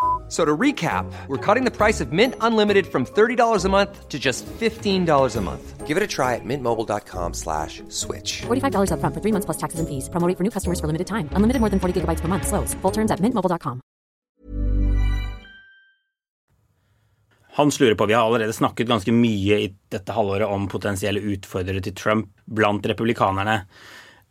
So to recap, we're cutting the price of Mint Unlimited from $30 a month to just $15 a month. Give it a try at mintmobile.com slash switch. $45 upfront for three months plus taxes and fees. Promo for new customers for limited time. Unlimited more than 40 gigabytes per month. Slows. Full terms at mintmobile.com. Hans lurer på, Vi har allerede snakket ganske mye i dette halvåret om potensielle utfordrere til Trump blant republikanerne.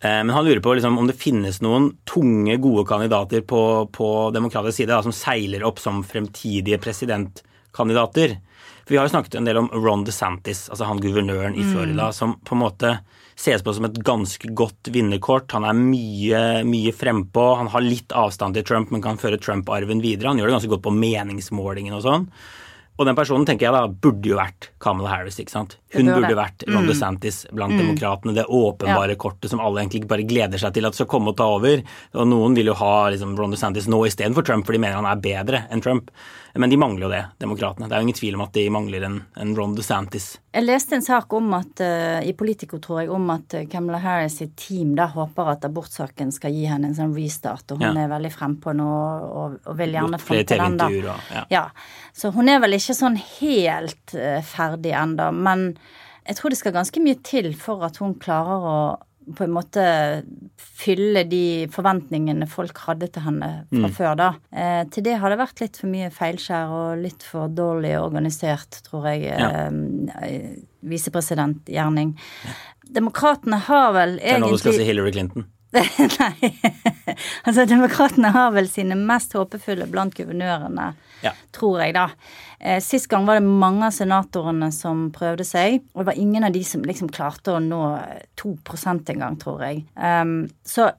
Eh, Men han lurer på liksom, om det finnes noen tunge, gode kandidater på, på demokratisk side da, som seiler opp som fremtidige presidentkandidater. For Vi har jo snakket en del om Ron DeSantis, altså han guvernøren i Florida, som på en måte ses på som et ganske godt vinnerkort. Han er mye, mye frempå. Han har litt avstand til Trump, men kan føre Trump-arven videre. Han gjør det ganske godt på meningsmålingene og sånn. Og den personen tenker jeg da burde jo vært Kamala Harris. ikke sant? Hun burde. burde vært Ron DeSantis blant demokratene. Det åpenbare kortet som alle egentlig bare gleder seg til at skal komme og ta over. Og noen vil jo ha liksom, Ron DeSantis nå istedenfor Trump, for de mener han er bedre enn Trump. Men de mangler jo det, demokratene. Det er jo ingen tvil om at de mangler en, en Ron DeSantis. Jeg leste en sak om at, eh, i Politico, tror jeg, om at Camilla Kamala Harris sitt team da håper at abortsaken skal gi henne en sånn restart, og hun Ja. er veldig frempå nå og, og vil gjerne fronte den, da. Og- ja. Ja. Så hun er vel ikke sånn helt eh, ferdig ennå, men jeg tror det skal ganske mye til for at hun klarer å på en måte fylle de forventningene folk hadde til henne fra Mm. før, da. Eh, til det har det vært litt for mye feilskjær og litt for dårlig organisert, tror jeg, Ja. eh, visepresidentgjerning. Demokratene har vel egentlig Det er nå du skal si Hillary Clinton. Nei. altså, demokratene har vel sine mest håpefulle blant guvernørene, Ja. tror jeg, da. Eh, Sist gang var det mange av senatorene som prøvde seg, og det var ingen av de som liksom klarte å nå 2% engang, tror jeg. Um, så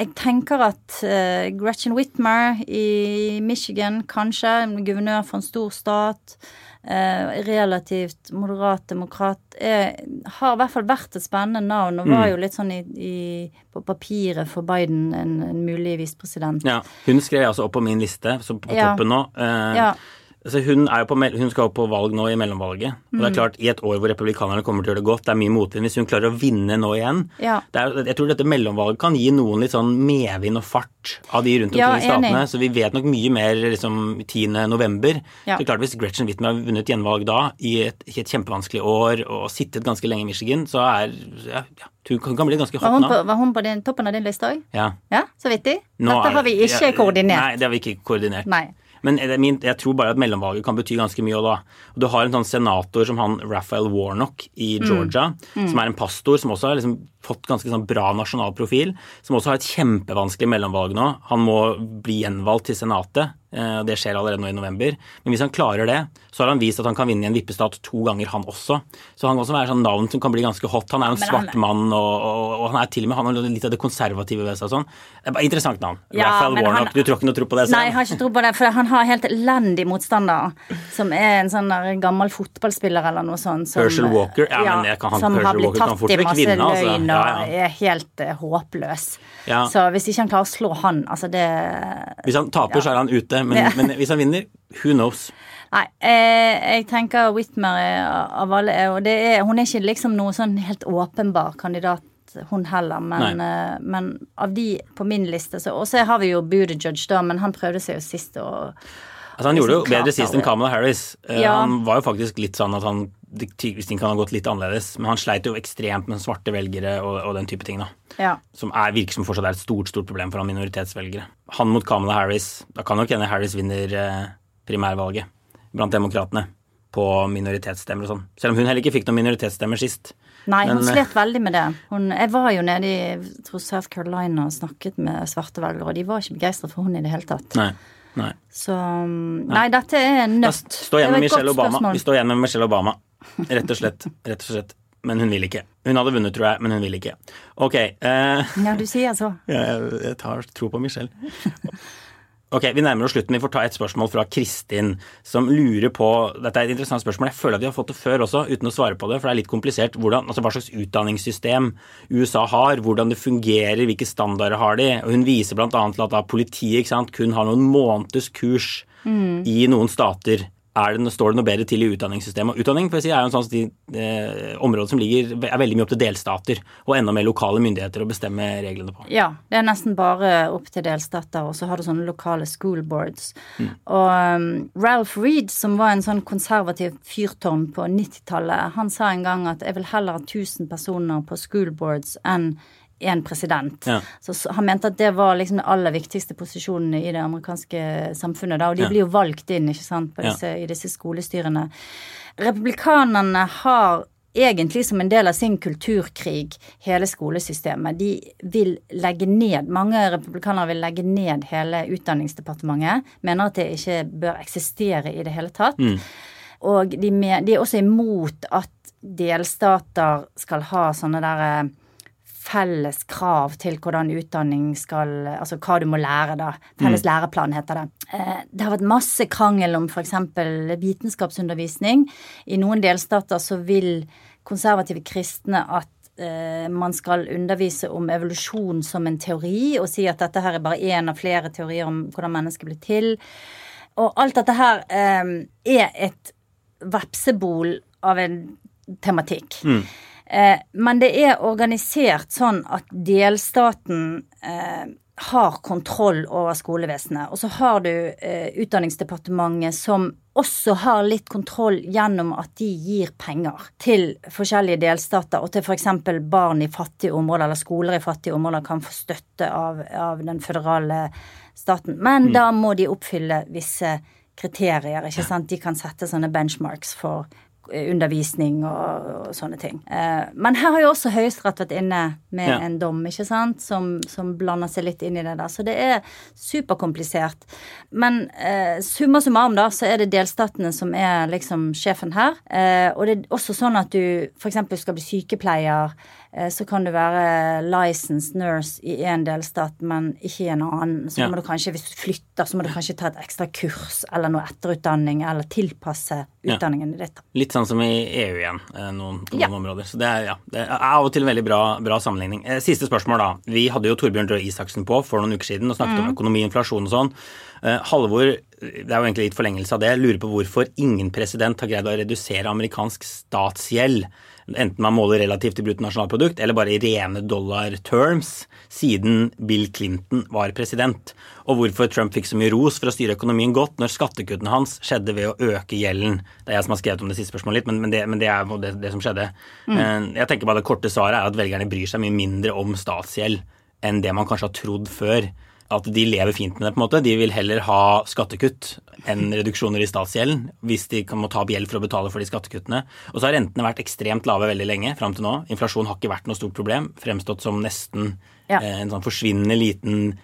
jeg tenker at uh, Gretchen Whitmer i Michigan, kanskje, guvernør for en stor stat, eh, relativt moderat demokrat, er, har i hvert fall vært et spennende navn, og var jo litt sånn i, i, på papiret for Biden en, en mulig visepresident. Ja, Hun skrev altså opp på min liste, så på Ja. toppen nå. Eh, Ja. Altså hun, er jo på, hun skal jo på valg nå i mellomvalget. Og Mm. det er klart, I et år hvor republikanerne kommer til å gjøre det godt, det er mye motvind. Hvis hun klarer å vinne nå igjen Ja. er, Jeg tror dette mellomvalget kan gi noen litt sånn medvind og fart av de rundt omkring Ja, i statene. Så vi vet nok mye mer liksom 10. november. Ja. Så klart Hvis Gretchen Whitmer har vunnet gjenvalg da, i et, i et kjempevanskelig år, og sittet ganske lenge i Michigan, så er ja, ja, hun kan, bli ganske Var hot på, var hun på din, toppen av din liste òg? Ja. Ja, så vittig. de. Dette har vi ikke koordinert. Nei, det har vi ikke koordinert. Nei. Men jeg tror bare at mellomvalget kan bety ganske mye. da. Og Du har en sånn senator som han Raphael Warnock i Mm. Georgia, som er en pastor som også har liksom fått ganske sånn bra nasjonal profil, som også har et kjempevanskelig mellomvalg nå. Han må bli gjenvalgt til Senatet. eh, og Det skjer allerede nå i november. Men hvis han klarer det, så har han vist at han kan vinne i en vippestat to ganger, han også. Så han kan også være sånn navn som kan bli ganske hot. Han er en svart mann, og, og, og han er til og med han har litt av det konservative ved seg. og sånn. Det er bare Interessant navn. Ja, Raphael Warnock. Du tror ikke noe tro på det selv? Nei, jeg har ikke tro på det, for han har helt elendig motstander. Som er en sånn der gammel fotballspiller eller noe sånt. Som, Herschel Walker? Ja, men jeg kan han- Herschel Walker kan fort i vekk masse vinne, altså. Og Ja, ja. er helt uh, håpløs. Ja. Så hvis ikke han klarer å slå han, altså det Hvis han taper, så er han ute, men, men hvis han vinner, who knows? Nei, eh, jeg tenker Whitmer er av alle er- Og det er, hun er ikke liksom noe sånn helt åpenbar kandidat, hun heller, men, eh, men av de på min liste så Og så har vi jo Buttigieg, da, men han prøvde seg jo sist og Altså, han gjorde jo Liksom bedre sist enn. Kamala Harris. Eh, Ja. Han var jo faktisk litt sånn at han ting kan ha gått litt annerledes, men han sleit jo ekstremt med svarte velgere og, og den type ting, da. Ja. Som er, virker som fortsatt er et stort stort problem for han minoritetsvelgere. Han mot Kamala Harris, da kan nok hende Harris vinner eh, primærvalget blant demokratene på minoritetsstemmer og sånn. Selv om hun heller ikke fikk noen minoritetsstemmer sist. Nei, hun Men, eh, slet veldig med det. Hun, jeg var jo nede i South Carolina og snakket med svarte velgere, og de var ikke begeistret for hun i det hele tatt. Nei. Nei. Så um, Nei, dette er Da nødt. står Det igjen med Michelle Obama. spørsmål. Vi står igjen med Michelle Obama. Rett og slett. Rett og slett. Men hun vil ikke. Hun hadde vunnet, tror jeg, men hun vil ikke. Ok. Uh, Ja, du sier så. jeg, jeg tar tro på Michelle. Ok, Vi nærmer oss slutten. Vi får ta et spørsmål fra Kristin, som lurer på Dette er et interessant spørsmål. Jeg føler at vi har fått det før også, uten å svare på det, for det er litt komplisert. Hvordan, altså Hva slags utdanningssystem USA har, hvordan det fungerer, hvilke standarder har de. Og Hun viser bl.a. til at da politiet ikke sant, kun har noen måneders kurs i noen stater. Det, står det noe bedre til i utdanningssystemet? Utdanning for å si, er jo en sånn de, eh, område som ligger, er veldig mye opp til delstater, og enda mer lokale myndigheter å bestemme reglene på. Ja, det er nesten bare opp til delstater, og så har du sånne lokale school boards. Og um, Ralph Reed, som var en sånn konservativ fyrtårn på 90-tallet, han sa en gang at jeg vil heller ha 1000 personer på school boards enn én president. Ja. Så han mente at det var liksom de aller viktigste posisjonene i det amerikanske samfunnet. Da, og de Ja. blir jo valgt inn ikke sant, på Ja. i disse skolestyrene. Republikanerne har egentlig som en del av sin kulturkrig hele skolesystemet. De vil legge ned, mange republikanere vil legge ned hele Utdanningsdepartementet. Mener at det ikke bør eksistere i det hele tatt. Og de, de er også imot at delstater skal ha sånne der eh, felles krav til hvordan utdanning skal Altså hva du må lære, da. Felles læreplan heter det. Eh, Det har vært masse krangel om f.eks. vitenskapsundervisning. I noen delstater så vil konservative kristne at eh, man skal undervise om evolusjon som en teori, og si at dette her er bare én av flere teorier om hvordan mennesket blir til. Og alt dette her eh, er et vepsebol av en tematikk. Eh, men det er organisert sånn at delstaten eh, har kontroll over skolevesenet. Og så har du eh, Utdanningsdepartementet som også har litt kontroll gjennom at de gir penger til forskjellige delstater, og til f.eks. barn i fattige områder, eller skoler i fattige områder kan få støtte av, av den føderale staten. Men da må de oppfylle visse kriterier, ikke sant. De kan sette sånne benchmarks for eh, undervisning og, og sånne ting. Eh, men her har jo også Høyesterett vært inne med Ja. en dom, ikke sant, som, som blander seg litt inn i det der. Så det er superkomplisert. Men eh, summa summarum, da, så er det delstatene som er liksom sjefen her. Eh, og det er også sånn at du f.eks. skal bli sykepleier, så kan du være licensed nurse i én delstat, men ikke i en annen. Så Ja. må du kanskje, hvis du flytter, så må du kanskje ta et ekstra kurs eller noe etterutdanning, eller tilpasse Ja. utdanningen ditt. Litt sånn som i EU igjen, eh, noen, på Ja. noen områder. Så det er, ja, det er av og til en veldig bra, bra sammenligning. Eh, Siste spørsmål, da. Vi hadde jo Torbjørn Røe Isaksen på for noen uker siden og snakket Mm. om økonomi, inflasjon og sånn. Eh, Halvor, det er jo egentlig litt forlengelse av det, lurer på hvorfor ingen president har greid å redusere amerikansk statsgjeld, enten man måler relativt til bruttonasjonalprodukt eller bare i rene dollar terms, siden Bill Clinton var president. Og hvorfor Trump fikk så mye ros for å styre økonomien godt når skattekuttene hans skjedde ved å øke gjelden. Det er jeg som har skrevet om det siste spørsmålet litt, men, men, det, men det er det, det som skjedde. Mm. Jeg tenker bare Det korte svaret er at velgerne bryr seg mye mindre om statsgjeld enn det man kanskje har trodd før. At de lever fint med det. på en måte. De vil heller ha skattekutt enn reduksjoner i statsgjelden hvis de kan må ta opp gjeld for å betale for de skattekuttene. Og så har rentene vært ekstremt lave veldig lenge fram til nå. Inflasjon har ikke vært noe stort problem. Fremstått som nesten Ja. eh, en sånn forsvinnende liten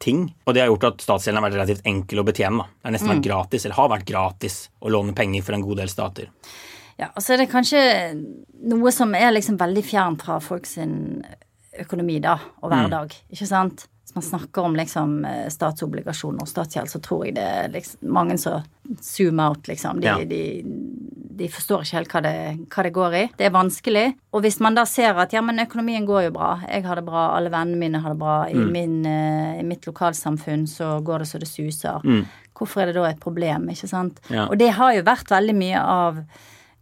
ting. Og det har gjort at statsgjelden har vært relativt enkel å betjene. da. Det har nesten vært gratis, eller har vært gratis, å låne penger for en god del stater. Ja, og så er det kanskje noe som er liksom veldig fjernt fra folk sin økonomi, da, og hverdag, ikke sant? Hvis man snakker om liksom eh, statsobligasjoner og statsgjeld, så tror jeg det er liksom mange som zoom out, liksom. De, Ja. de, de forstår ikke helt hva det, hva det går i. Det er vanskelig. Og hvis man da ser at ja, men økonomien går jo bra, jeg har det bra, alle vennene mine har det bra, i, min, eh, i mitt lokalsamfunn så går det så det suser. Hvorfor er det da et problem, ikke sant? Ja. Og det har jo vært veldig mye av,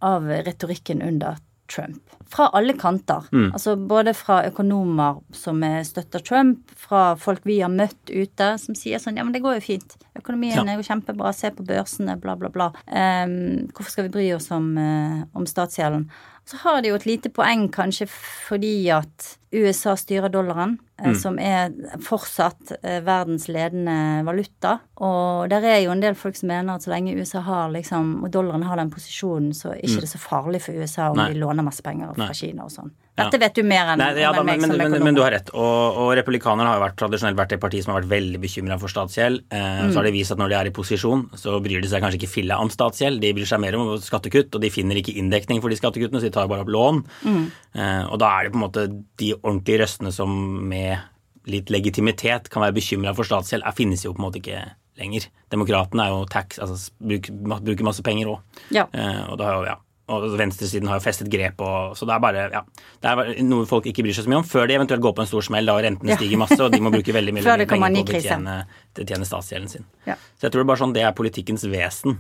av retorikken under Trump. Fra alle kanter. Altså både fra økonomer som støtter Trump, fra folk vi har møtt ute som sier sånn ja, men det går jo fint. Økonomien Ja. er jo kjempebra, se på børsene, bla, bla, bla. Um, hvorfor skal vi bry oss om, uh, om statsgjelden? Så har de jo et lite poeng kanskje fordi at USA styrer dollaren, mm. som er fortsatt eh, verdens ledende valuta. Og der er jo en del folk som mener at så lenge USA har liksom, og dollaren har den posisjonen, så er det ikke så farlig for USA om Nei. de låner masse penger fra Nei. Kina og sånn. Dette vet du mer enn Nei, ja, da, meg men, som men, men, økonom. men du har rett. Og, og republikanerne har jo vært, tradisjonelt vært det partiet som har vært veldig bekymra for statsgjeld. Eh, Så har de vist at når de er i posisjon, så bryr de seg kanskje ikke filla om statsgjeld. De bryr seg mer om skattekutt, og de finner ikke inndekning for de skattekuttene, så de tar bare opp lån. Eh, og da er det på en måte de ordentlige røstene som med litt legitimitet kan være bekymra for statsgjeld, er, finnes jo på en måte ikke lenger. Demokratene er jo tax, altså bruker, bruker masse penger òg. Ja. Eh, og da har jo, ja. Og venstresiden har jo festet grep, og, så det er bare ja, det er noe folk ikke bryr seg så mye om, før de eventuelt går på en stor smell da rentene Ja. stiger masse, og de må bruke veldig mye penger på å betjene, betjene statsgjelden sin. Ja. Så jeg tror det er bare sånn det er politikkens vesen.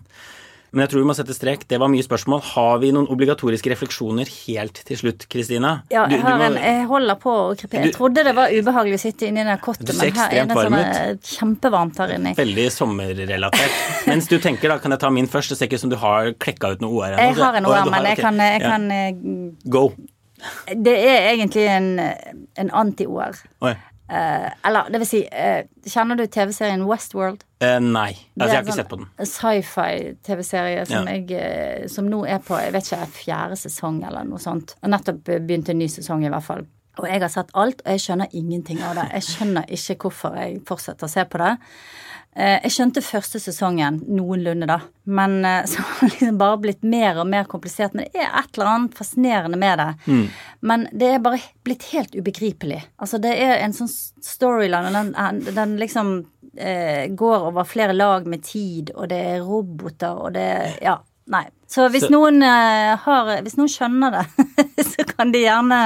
Men jeg tror vi må sette strek. Det var mye spørsmål. Har vi noen obligatoriske refleksjoner helt til slutt, Kristina? Ja, jeg, du har må- en, jeg holder på å krepere. Jeg Du- trodde det var ubehagelig å sitte inni den Du kottet, men her er det sånn kjempevarmt her inne. Veldig sommerrelatert. Mens du tenker, da, kan jeg ta min først? Det ser ikke ut som du har klekka ut noe OR ennå. Jeg har en OR, men jeg kan, jeg kan eh, Go. Det er egentlig en, en anti-OR. Eh, eller det vil si, uh, kjenner du TV-serien Westworld? Uh, nei. Altså, jeg har ikke sånn sett på den. Sci-fi-TV-serie som Ja. Som nå er på jeg vet ikke, fjerde sesong eller noe sånt. Og nettopp begynt en ny sesong, i hvert fall. Og jeg har sett alt, og jeg skjønner ingenting av det. Jeg skjønner ikke hvorfor jeg fortsetter å se på det. Eh, Jeg skjønte første sesongen noenlunde, da. Men eh, så har det liksom bare blitt mer og mer komplisert. Men det er et eller annet fascinerende med det. Men det er bare blitt helt ubegripelig. Altså, det er en sånn storyline, og den, den liksom eh, går over flere lag med tid, og det er roboter, og det er Ja. Nei. Så hvis Så- noen eh, har Hvis noen skjønner det, så kan de gjerne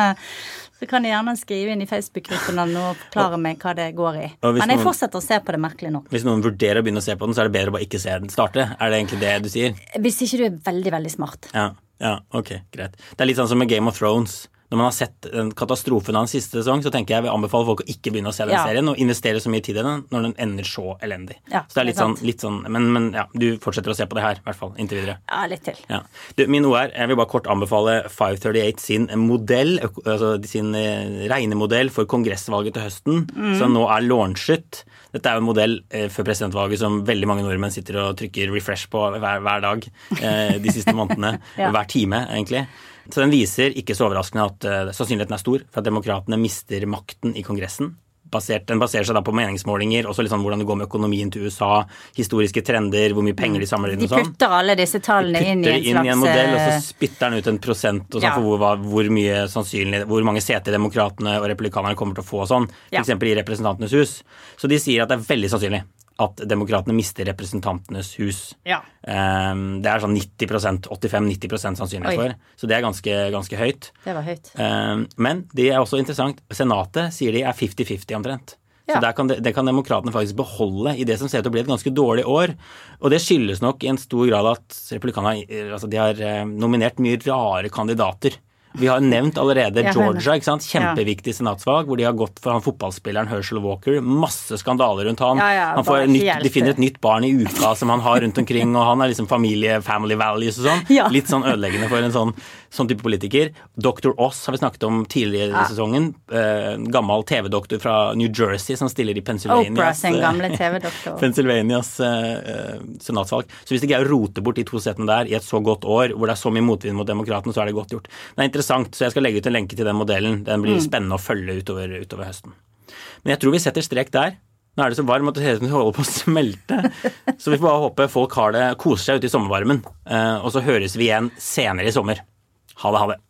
så kan jeg gjerne skrive inn i Facebook-gruppen og forklare meg hva det går i. Men jeg fortsetter å se på det merkelig nok. Hvis noen vurderer å begynne å se på den, så er det bedre å bare ikke se den starte? Er det egentlig det du sier? Hvis ikke du er veldig, veldig smart. Ja, ja, ok, greit. Det er litt sånn som med Game of Thrones. Når man har sett katastrofen av den siste sesong, så tenker jeg jeg vil anbefale folk å ikke begynne å se den Ja. serien og investere så mye tid i den når den ender så elendig. Ja, så det er litt sånn, litt sånn men, men ja, du fortsetter å se på det her, i hvert fall inntil videre. Ja, litt til. Ja. Du, min OR, jeg vil bare kort anbefale 538 sin modell, altså sin eh, regnemodell for kongressvalget til høsten, Mm. som nå er launchet. Dette er jo en modell for presidentvalget som veldig mange nordmenn sitter og trykker refresh på hver, hver dag eh, de siste månedene. Hver time, egentlig. Så den viser, ikke så overraskende, at eh, sannsynligheten er stor for at demokratene mister makten i Kongressen. Basert, den baserer seg da på meningsmålinger, også sånn hvordan det går med økonomien til USA, historiske trender, hvor mye penger de samler inn De og sånn putter alle disse tallene inn i en det inn i en modell, og eh, så spytter den ut en prosent Ja. for hvor, hvor mye sannsynlig, hvor mange seter demokratene og republikanerne kommer til å få og sånn, Ja. f.eks. i Representantenes hus. Så de sier at det er veldig sannsynlig at demokratene mister Representantenes hus. Ja. Um, det er sånn 90% 85-90% sannsynlighet for, så det er ganske, ganske høyt. Det var høyt. Um, men det er også interessant. Senatet sier de er 50-50 omtrent. Så Ja. der kan, de, det kan demokratene faktisk beholde i det som ser ut til å bli et ganske dårlig år. Og det skyldes nok i en stor grad at republikanerne altså de har eh, nominert mye rare kandidater. Vi har nevnt allerede Georgia, ikke sant? kjempeviktig senatsvalg, hvor de har gått for han fotballspilleren Herschel Walker. Masse skandaler rundt han. Ja, ja, han får nytt, de finner et nytt barn i uka som han har rundt omkring, og han er liksom familie, family values og sånn. Litt sånn ødeleggende for en sånn, sånn type politiker. Dr. Oss har vi snakket om tidligere i sesongen. Eh, gammel TV-doktor fra New Jersey som stiller i Pennsylvanias eh. Pennsylvanias eh, eh, senatsvalg. Så hvis de greier å rote bort de to setene der i et så godt år, hvor det er så mye motvind mot demokratene, så er det godt gjort. Det er interessant, så jeg skal legge ut en lenke til den modellen. Den blir spennende å følge utover, utover høsten. Men jeg tror vi setter strek der. Nå er det så varmt at det ser ut som det holder på å smelte. Så vi får bare håpe folk har det, koser seg ute i sommervarmen. Eh, og så høres vi igjen senere i sommer. Ha det, ha det.